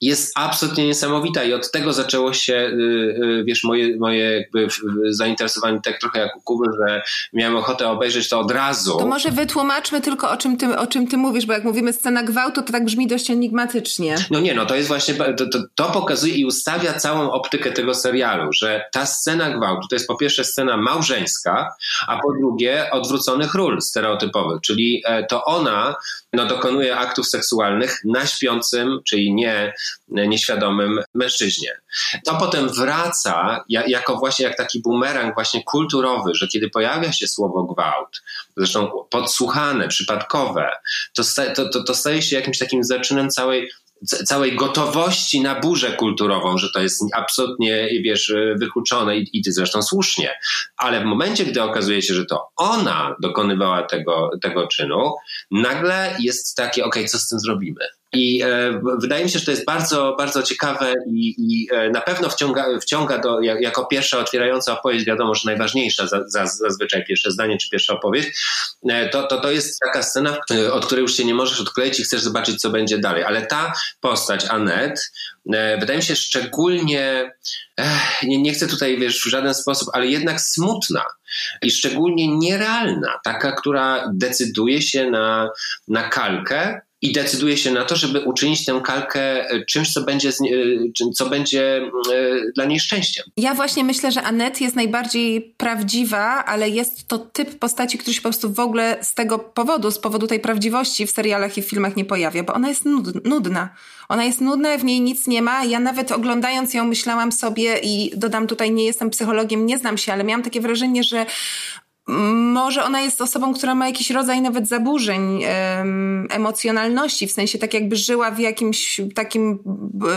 jest absolutnie niesamowita i od tego zaczęło się, y, y, wiesz, moje, moje jakby zainteresowanie tak trochę jak u Kuby, że miałem ochotę obejrzeć to od razu. To może wytłumaczmy tylko o czym ty, o czym ty mówisz, bo jak mówimy scena gwałtu, to tak brzmi dość enigmatycznie. No nie, no to jest właśnie, to, to, to pokazuje i ustawia całą optykę tego serialu, że ta scena gwałtu to jest po pierwsze scena małżeńska, a po drugie odwróconych ról stereotypowych, czyli e, ona no, dokonuje aktów seksualnych na śpiącym, czyli nie, nieświadomym mężczyźnie. To potem wraca jako właśnie jak taki bumerang właśnie kulturowy, że kiedy pojawia się słowo gwałt, zresztą podsłuchane, przypadkowe, to, to, to, to staje się jakimś takim zaczynem całej całej gotowości na burzę kulturową, że to jest absolutnie, wiesz, wykluczone i, i ty zresztą słusznie. Ale w momencie, gdy okazuje się, że to ona dokonywała tego, tego czynu, nagle jest takie, okej, okay, co z tym zrobimy? I e, wydaje mi się, że to jest bardzo, bardzo ciekawe i, i e, na pewno wciąga, wciąga do, jako pierwsza otwierająca opowieść, wiadomo, że najważniejsza za, za, zazwyczaj pierwsze zdanie czy pierwsza opowieść, e, to, to, to jest taka scena, e, od której już się nie możesz odkleić i chcesz zobaczyć, co będzie dalej. Ale ta postać, Annette, e, wydaje mi się szczególnie, nie, nie chcę tutaj, wiesz, w żaden sposób, ale jednak smutna i szczególnie nierealna, taka, która decyduje się na, na kalkę, i decyduje się na to, żeby uczynić tę kalkę e, czymś, co będzie, e, co będzie e, dla niej szczęściem. Ja właśnie myślę, że Anet jest najbardziej prawdziwa, ale jest to typ postaci, który się po prostu w ogóle z tego powodu, z powodu tej prawdziwości w serialach i w filmach nie pojawia, bo ona jest nudna. Ona jest nudna, w niej nic nie ma. Ja nawet oglądając ją myślałam sobie i dodam tutaj, nie jestem psychologiem, nie znam się, ale miałam takie wrażenie, że może ona jest osobą, która ma jakiś rodzaj nawet zaburzeń em, emocjonalności, w sensie tak jakby żyła w jakimś takim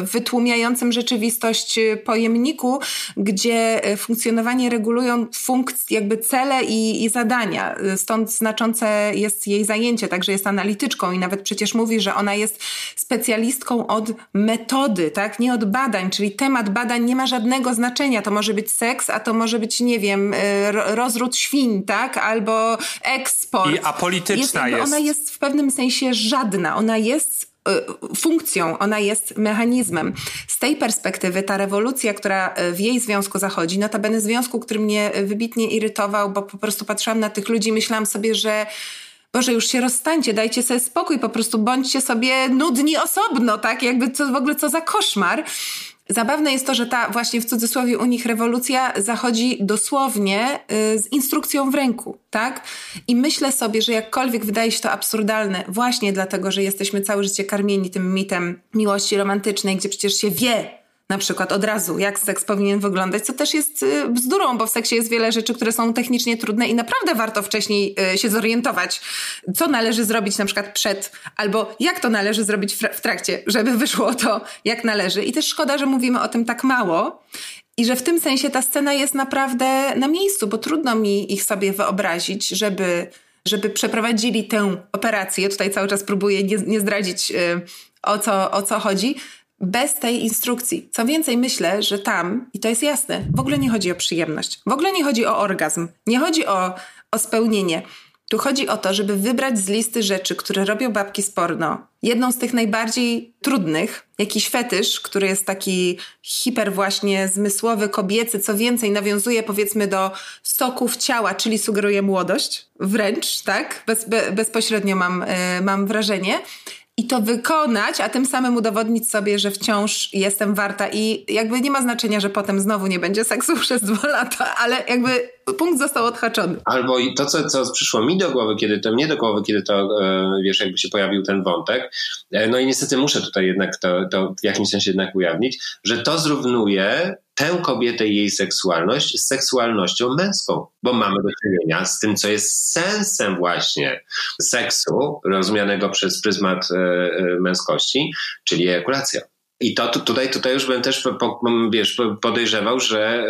wytłumiającym rzeczywistość pojemniku, gdzie e, funkcjonowanie regulują funkcje, jakby cele i, i zadania. Stąd znaczące jest jej zajęcie, także jest analityczką i nawet przecież mówi, że ona jest specjalistką od metody, tak? Nie od badań, czyli temat badań nie ma żadnego znaczenia. To może być seks, a to może być, nie wiem, e, rozród tak? Albo eksport. I apolityczna jest, jest. Ona jest w pewnym sensie żadna. Ona jest y, funkcją, ona jest mechanizmem. Z tej perspektywy ta rewolucja, która y, w jej związku zachodzi, notabene związku, który mnie wybitnie irytował, bo po prostu patrzyłam na tych ludzi i myślałam sobie, że Boże, już się rozstańcie, dajcie sobie spokój, po prostu bądźcie sobie nudni osobno, tak? Jakby co w ogóle co za koszmar. Zabawne jest to, że ta właśnie w cudzysłowie u nich rewolucja zachodzi dosłownie y, z instrukcją w ręku, tak? I myślę sobie, że jakkolwiek wydaje się to absurdalne, właśnie dlatego, że jesteśmy całe życie karmieni tym mitem miłości romantycznej, gdzie przecież się wie, na przykład od razu, jak seks powinien wyglądać, co też jest y, bzdurą, bo w seksie jest wiele rzeczy, które są technicznie trudne i naprawdę warto wcześniej y, się zorientować, co należy zrobić na przykład przed, albo jak to należy zrobić w trakcie, żeby wyszło to jak należy. I też szkoda, że mówimy o tym tak mało. I że w tym sensie ta scena jest naprawdę na miejscu, bo trudno mi ich sobie wyobrazić, żeby, żeby przeprowadzili tę operację. Tutaj cały czas próbuję nie, nie zdradzić, y, o co, o co chodzi, bez tej instrukcji. Co więcej, myślę, że tam, i to jest jasne, w ogóle nie chodzi o przyjemność, w ogóle nie chodzi o orgazm, nie chodzi o, o spełnienie. Tu chodzi o to, żeby wybrać z listy rzeczy, które robią babki z porno. Jedną z tych najbardziej trudnych, jakiś fetysz, który jest taki hiper właśnie zmysłowy, kobiecy, co więcej nawiązuje powiedzmy do soków ciała, czyli sugeruje młodość, wręcz, tak? Bez, be, bezpośrednio mam, yy, mam wrażenie i to wykonać, a tym samym udowodnić sobie, że wciąż jestem warta i jakby nie ma znaczenia, że potem znowu nie będzie seksu [LAUGHS] przez dwa lata, ale jakby punkt został odhaczony. Albo to, co, co przyszło mi do głowy, kiedy to mnie do głowy, kiedy to, e, wiesz, jakby się pojawił ten wątek, e, no i niestety muszę tutaj jednak to, to w jakimś sensie jednak ujawnić, że to zrównuje tę kobietę i jej seksualność z seksualnością męską, bo mamy do czynienia z tym, co jest sensem właśnie seksu, rozumianego przez pryzmat e, męskości, czyli ejakulacja. I to tutaj, tutaj już bym też wiesz, podejrzewał, że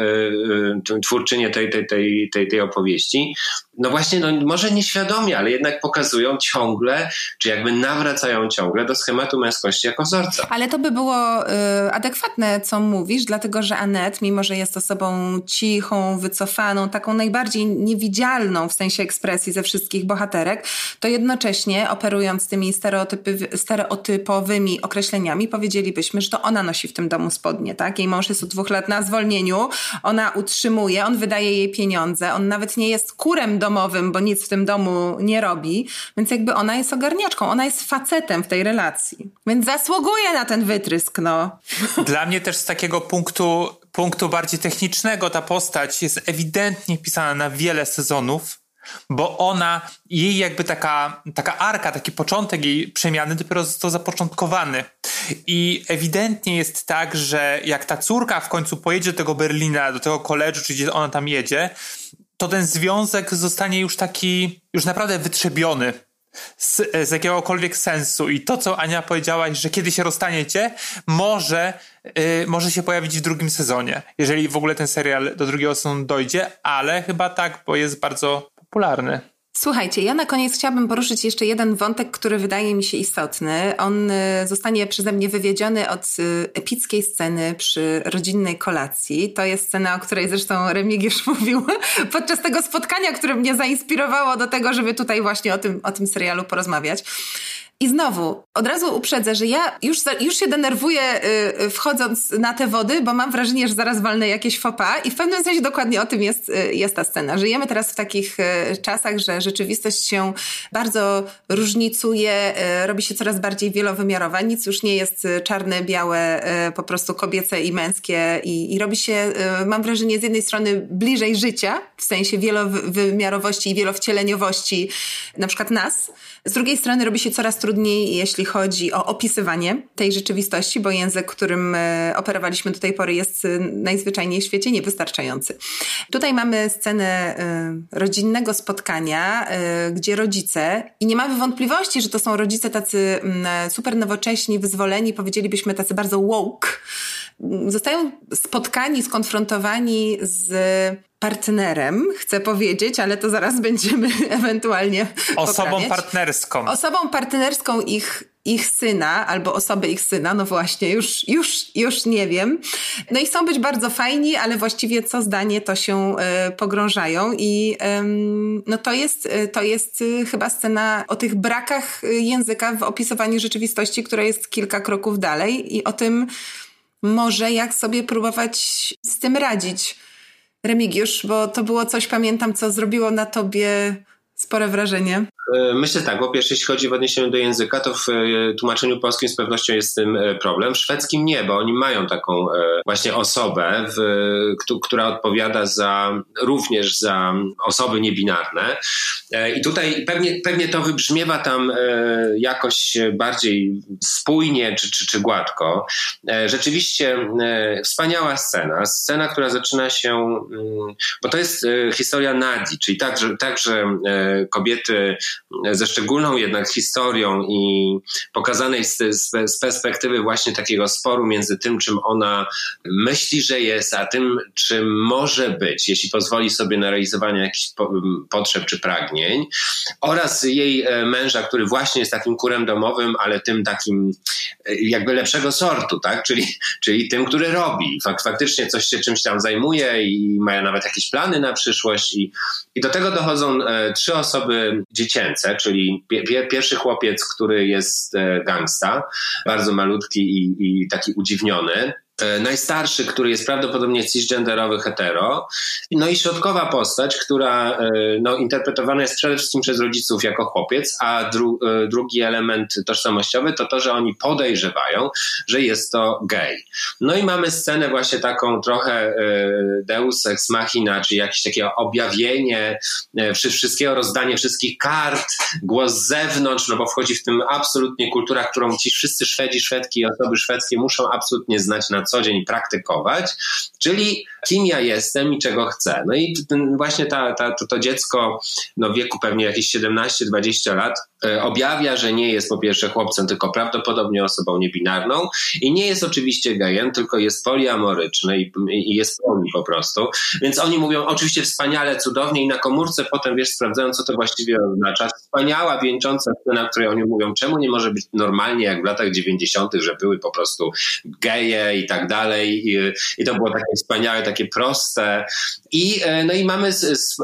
y, twórczynie tej, tej, tej, tej, tej opowieści, no właśnie, no może nieświadomie, ale jednak pokazują ciągle, czy jakby nawracają ciągle do schematu męskości jako wzorca. Ale to by było y, adekwatne, co mówisz, dlatego że Anet, mimo że jest osobą cichą, wycofaną, taką najbardziej niewidzialną w sensie ekspresji ze wszystkich bohaterek, to jednocześnie operując tymi stereotypy, stereotypowymi określeniami, powiedzielibyśmy, że to ona nosi w tym domu spodnie, tak? Jej mąż jest od dwóch lat na zwolnieniu, ona utrzymuje, on wydaje jej pieniądze, on nawet nie jest kurem domowym, bo nic w tym domu nie robi, więc jakby ona jest ogarniaczką, ona jest facetem w tej relacji. Więc zasługuje na ten wytrysk, no. Dla mnie też z takiego punktu, punktu bardziej technicznego ta postać jest ewidentnie pisana na wiele sezonów bo ona, jej jakby taka, taka arka, taki początek jej przemiany dopiero został zapoczątkowany. I ewidentnie jest tak, że jak ta córka w końcu pojedzie do tego Berlina, do tego koledżu, czy gdzie ona tam jedzie, to ten związek zostanie już taki, już naprawdę wytrzebiony z, z jakiegokolwiek sensu. I to, co Ania powiedziałaś, że kiedy się rozstaniecie, może, yy, może się pojawić w drugim sezonie, jeżeli w ogóle ten serial do drugiego sezonu dojdzie, ale chyba tak, bo jest bardzo popularny. Słuchajcie, ja na koniec chciałabym poruszyć jeszcze jeden wątek, który wydaje mi się istotny. On y, zostanie przeze mnie wywiedziony od y, epickiej sceny przy rodzinnej kolacji. To jest scena, o której zresztą Remigiusz [LAUGHS] mówił podczas tego spotkania, które mnie zainspirowało do tego, żeby tutaj właśnie o tym, o tym serialu porozmawiać. I znowu, od razu uprzedzę, że ja już, już się denerwuję yy, wchodząc na te wody, bo mam wrażenie, że zaraz walnę jakieś fopa i w pewnym sensie dokładnie o tym jest, yy, jest ta scena. Żyjemy teraz w takich czasach, że rzeczywistość się bardzo różnicuje, robi się coraz bardziej wielowymiarowa. Nic już nie jest czarne, białe, po prostu kobiece i męskie i, i robi się, mam wrażenie, z jednej strony bliżej życia, w sensie wielowymiarowości i wielowcieleniowości na przykład nas, z drugiej strony robi się coraz trudniej, jeśli chodzi o opisywanie tej rzeczywistości, bo język, którym e, operowaliśmy do tej pory jest e, najzwyczajniej w świecie niewystarczający. Tutaj mamy scenę e, rodzinnego spotkania, gdzie rodzice, i nie mamy wątpliwości, że to są rodzice tacy mm, super nowocześni, wyzwoleni, powiedzielibyśmy tacy bardzo woke, zostają spotkani, skonfrontowani z partnerem, chcę powiedzieć, ale to zaraz [LAUGHS] będziemy ewentualnie. Osobą poprawiać. partnerską. Osobą partnerską ich, ich syna, albo osoby ich syna, no właśnie, już, już, już nie wiem. No i chcą być bardzo fajni, ale właściwie co zdanie to się y, pogrążają i y, no to jest, y, to jest y, chyba scena o tych brakach języka w opisywaniu rzeczywistości, która jest kilka kroków dalej i o tym może jak sobie próbować z tym radzić. Remigiusz, bo to było coś, pamiętam, co zrobiło na tobie spore wrażenie. E, myślę tak, po pierwsze, jeśli chodzi w odniesieniu do języka, to w e, tłumaczeniu polskim z pewnością jest z tym e, problem. W szwedzkim nie, bo oni mają taką właśnie osobę, w, która odpowiada za również za osoby niebinarne. I tutaj pewnie, pewnie to wybrzmiewa tam jakoś bardziej spójnie czy, czy, czy gładko. Rzeczywiście wspaniała scena. Scena, która zaczyna się, mm, bo to jest historia Nadi, czyli także, także kobiety ze szczególną jednak historią i pokazanej z, z, z, perspektywy właśnie takiego sporu między tym, czym ona myśli, że jest, a tym, czym może być, jeśli pozwoli sobie na realizowanie jakichś po, potrzeb czy pragnień, oraz jej e, męża, który właśnie jest takim kurem domowym, ale tym takim e, jakby lepszego sortu, tak? Czyli, czyli tym, który robi. Fak, faktycznie coś się czymś tam zajmuje i ma nawet jakieś plany na przyszłość i, i do tego dochodzą e, trzy osoby dziecięce, czyli pie, pierwszy chłopiec, który jest e, gangsta, bardzo malutki i, i taki udziwniony. E, najstarszy, który jest prawdopodobnie cisgenderowy hetero, no i środkowa postać, która e, no, interpretowana jest przede wszystkim przez rodziców jako chłopiec, a dru, e, drugi element tożsamościowy to to, że oni podejrzewają, że jest to gej. No i mamy scenę właśnie taką trochę deus ex machina, czyli jakieś takie objawienie wszystkiego, rozdanie wszystkich kart, głos z zewnątrz, no bo wchodzi w tym absolutnie kultura, którą ci wszyscy Szwedzi, Szwedki i osoby szwedzkie muszą absolutnie znać na co dzień praktykować, czyli kim ja jestem i czego chcę. No i właśnie ta, ta, to, to dziecko no w wieku pewnie jakieś 17-20 lat objawia, że nie jest po pierwsze chłopcem, tylko prawdopodobnie osobą niebinarną i nie jest oczywiście gejem, tylko jest poliamoryczny i, i jest poli po prostu. Więc oni mówią oczywiście wspaniale, cudownie i na komórce potem, wiesz, sprawdzają, co to właściwie oznacza. Wspaniała, wieńcząca scena, której oni mówią, czemu nie może być normalnie jak w latach 90., że były po prostu geje i tak dalej. I, i to było takie wspaniałe, takie proste. I, e, no i mamy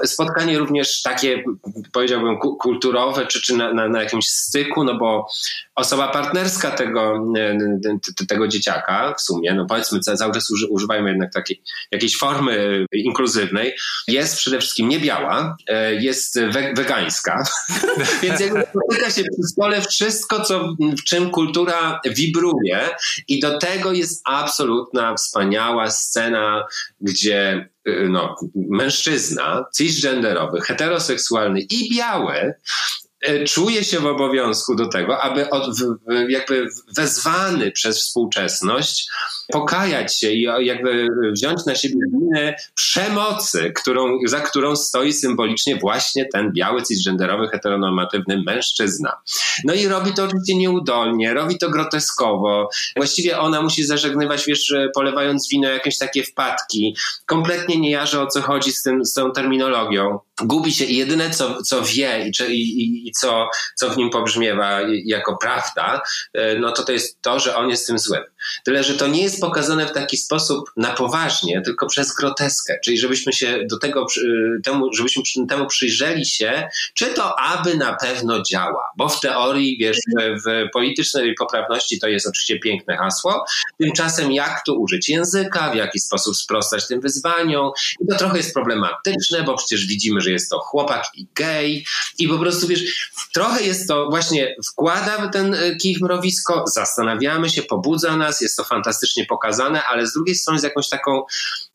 spotkanie również takie, powiedziałbym, kulturowe, czy, czy na, na, na jakimś styku, no bo osoba partnerska tego, e, tego dzieciaka w sumie, no powiedzmy cały czas używajmy jednak takiej jakiejś formy inkluzywnej, jest przede wszystkim niebiała, e, jest wegańska, [LAUGHS] więc jakby spotyka się przy stole wszystko, co, w czym kultura wibruje i do tego jest absolutna, wspaniała scena, gdzie y, no, mężczyzna cisgenderowy, heteroseksualny i biały E, czuje się w obowiązku do tego, aby od, jakby wezwany przez współczesność pokajać się i jakby wziąć na siebie winę przemocy, którą, za którą stoi symbolicznie właśnie ten biały, cisgenderowy, heteronormatywny mężczyzna. No i robi to oczywiście nieudolnie, robi to groteskowo. Właściwie ona musi zażegnywać, wiesz, polewając wino jakieś takie wpadki. Kompletnie nie jarzy o co chodzi z, tym, z tą terminologią gubi się i jedyne co, co wie i, i, i co, co w nim pobrzmiewa jako prawda, e, no to to jest to, że on jest tym złym. Tyle, że to nie jest pokazane w taki sposób na poważnie, tylko przez groteskę, czyli żebyśmy się do tego, temu, żebyśmy temu przyjrzeli się, czy to aby na pewno działa, bo w teorii, wiesz, w politycznej poprawności to jest oczywiście piękne hasło, tymczasem jak tu użyć języka, w jaki sposób sprostać tym wyzwaniom? I to trochę jest problematyczne, bo przecież widzimy, że jest to chłopak i gej. I po prostu wiesz, trochę jest to właśnie wkłada ten e, kij w mrowisko, zastanawiamy się, pobudza nas, jest to fantastycznie pokazane, ale z drugiej strony z jakąś taką,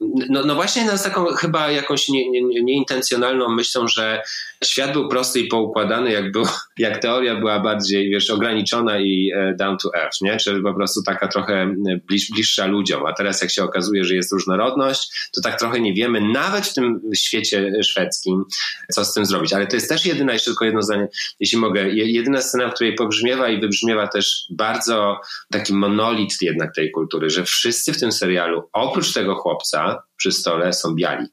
no, no właśnie no z taką chyba jakąś nie, nie, nieintencjonalną myślą, że świat był prosty i poukładany, jak, był, [LAUGHS] jak teoria była bardziej, wiesz, ograniczona i e, down to earth, nie? Czyli po prostu taka trochę bliż, bliższa ludziom. A teraz jak się okazuje, że jest różnorodność, to tak trochę nie wiemy, nawet w tym świecie szwedzkim, co z tym zrobić. Ale to jest też jedyna, jeszcze tylko jedno zdanie, jeśli mogę, jedyna scena, w której pobrzmiewa i wybrzmiewa też bardzo taki monolit jednak tej kultury, że wszyscy w tym serialu, oprócz tego chłopca przy stole, są biali.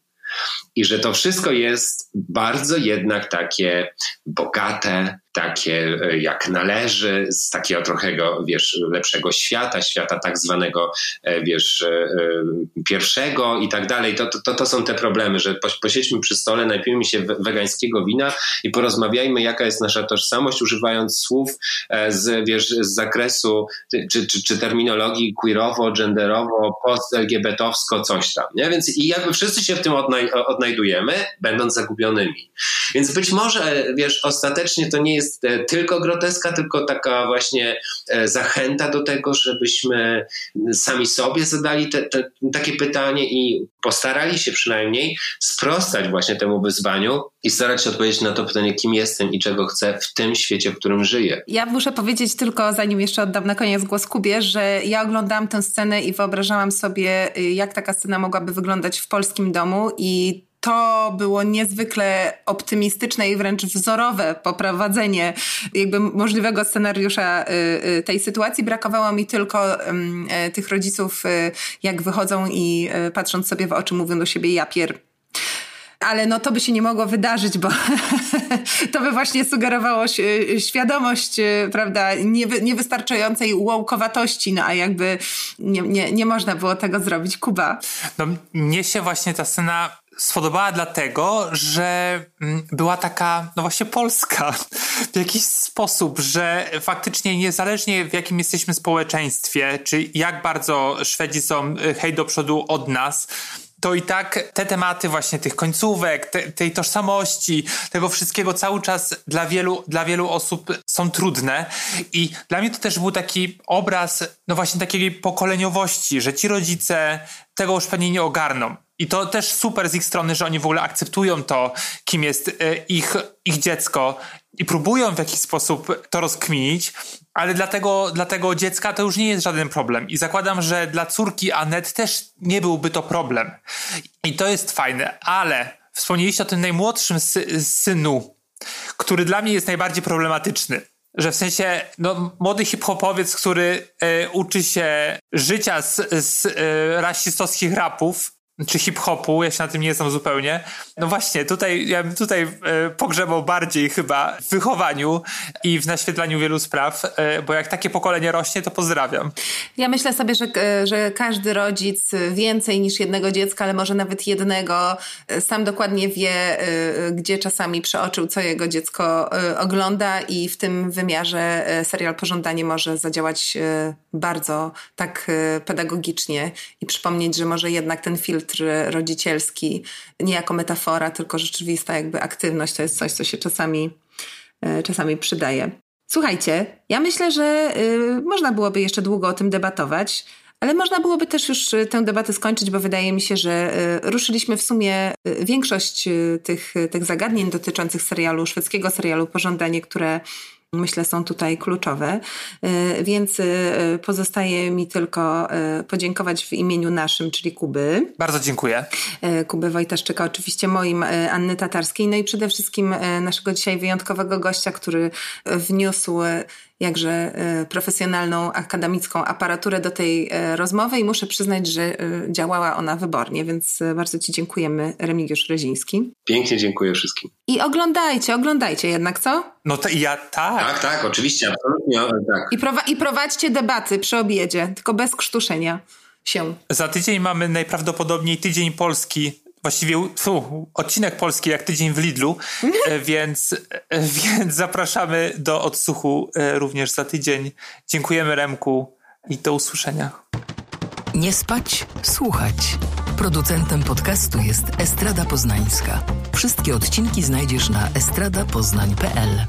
I że to wszystko jest bardzo jednak takie bogate, takie e, jak należy, z takiego trochę, wiesz, lepszego świata, świata tak zwanego, e, wiesz, e, pierwszego i tak dalej. To, to, to są te problemy, że posiedźmy przy stole, najpijmy się wegańskiego wina i porozmawiajmy, jaka jest nasza tożsamość, używając słów z, wiesz, z zakresu czy, czy, czy terminologii queerowo, genderowo, post-LGBTowsko, coś tam. Nie? Więc i jakby wszyscy się w tym odnaj odnajdujemy, będąc zagubionymi. Więc być może, wiesz, ostatecznie to nie jest e, tylko groteska, tylko taka właśnie e, zachęta do tego, żebyśmy sami sobie zadali te, te, takie pytanie i postarali się przynajmniej sprostać właśnie temu wyzwaniu i starać się odpowiedzieć na to pytanie, kim jestem i czego chcę w tym świecie, w którym żyję. Ja muszę powiedzieć tylko, zanim jeszcze oddam na koniec głos Kubie, że ja oglądałam tę scenę i wyobrażałam sobie, y, jak taka scena mogłaby wyglądać w polskim domu i to było niezwykle optymistyczne i wręcz wzorowe poprowadzenie jakby możliwego scenariusza y, y, tej sytuacji. Brakowało mi tylko y, tych rodziców, jak wychodzą i patrząc sobie w oczy mówią do siebie ja pier ale no to by się nie mogło wydarzyć, bo [LAUGHS] to by właśnie sugerowało świadomość, prawda, niewystarczającej łąkowatości, no a jakby nie, nie, nie można było tego zrobić. Kuba. No mnie się właśnie ta scena spodobała dlatego, że mm, była taka, no właśnie polska [LAUGHS] w jakiś sposób, że faktycznie niezależnie w jakim jesteśmy społeczeństwie, czy jak bardzo Szwedzi są y, hej do przodu od nas, to i tak te tematy właśnie tych końcówek, te, tej tożsamości, tego wszystkiego cały czas dla wielu, dla wielu osób są trudne i dla mnie to też był taki obraz, no właśnie takiej pokoleniowości, że ci rodzice tego już pewnie nie ogarną. I to też super z ich strony, że oni w ogóle akceptują to, kim jest e, ich, ich dziecko i próbują w jakiś sposób to rozkminić, ale dla tego, dla tego dziecka to już nie jest żaden problem. I zakładam, że dla córki Anet też nie byłby to problem. I to jest fajne, ale wspomnieliście o tym najmłodszym sy synu, który dla mnie jest najbardziej problematyczny. Że w sensie, no, młody hip-hopowiec, który e, uczy się życia z, z e, rasistowskich rapów, czy hip-hopu, ja się na tym nie znam zupełnie. No właśnie, tutaj ja bym tutaj e, pogrzebał bardziej chyba w wychowaniu i w naświetlaniu wielu spraw, e, bo jak takie pokolenie rośnie, to pozdrawiam. Ja myślę sobie, że, że każdy rodzic więcej niż jednego dziecka, ale może nawet jednego, e, sam dokładnie wie, gdzie czasami przeoczył, co jego dziecko ogląda i w tym wymiarze serial Pożądanie może zadziałać bardzo tak pedagogicznie i przypomnieć, że może jednak ten filtr filtr rodzicielski, nie jako metafora, tylko rzeczywista jakby aktywność, to jest coś, co się czasami, e, czasami przydaje. Słuchajcie, ja myślę, że y, można byłoby jeszcze długo o tym debatować, ale można byłoby też już y, tę debatę skończyć, bo wydaje mi się, że y, ruszyliśmy w sumie większość tych, tych zagadnień dotyczących serialu, szwedzkiego serialu Pożądanie, które myślę są tutaj kluczowe. E, więc e, pozostaje mi tylko e, podziękować w imieniu naszym, czyli Kuby. Bardzo dziękuję. Kuby Wojtaszczyka, oczywiście moim, Anny Tatarskiej, no i przede wszystkim naszego dzisiaj wyjątkowego gościa, który wniósł jakże e, profesjonalną, akademicką aparaturę do tej e, rozmowy i muszę przyznać, że e, działała ona wybornie, więc bardzo Ci dziękujemy, Remigiusz Reziński. Pięknie dziękuję wszystkim. I oglądajcie, oglądajcie jednak, co? No to ja tak. Tak, tak, oczywiście, absolutnie. Tak. I, prowa- I prowadźcie debaty przy obiedzie, tylko bez krztuszenia się. Za tydzień mamy najprawdopodobniej tydzień Polski właściwie fu, odcinek polski jak tydzień w Lidlu, [LAUGHS] e, więc, e, więc zapraszamy do odsłuchu e, również za tydzień. Dziękujemy Remku i do usłyszenia. Nie spać, słuchać. Producentem podcastu jest Estrada Poznańska. Wszystkie odcinki znajdziesz na estradapoznań.pl.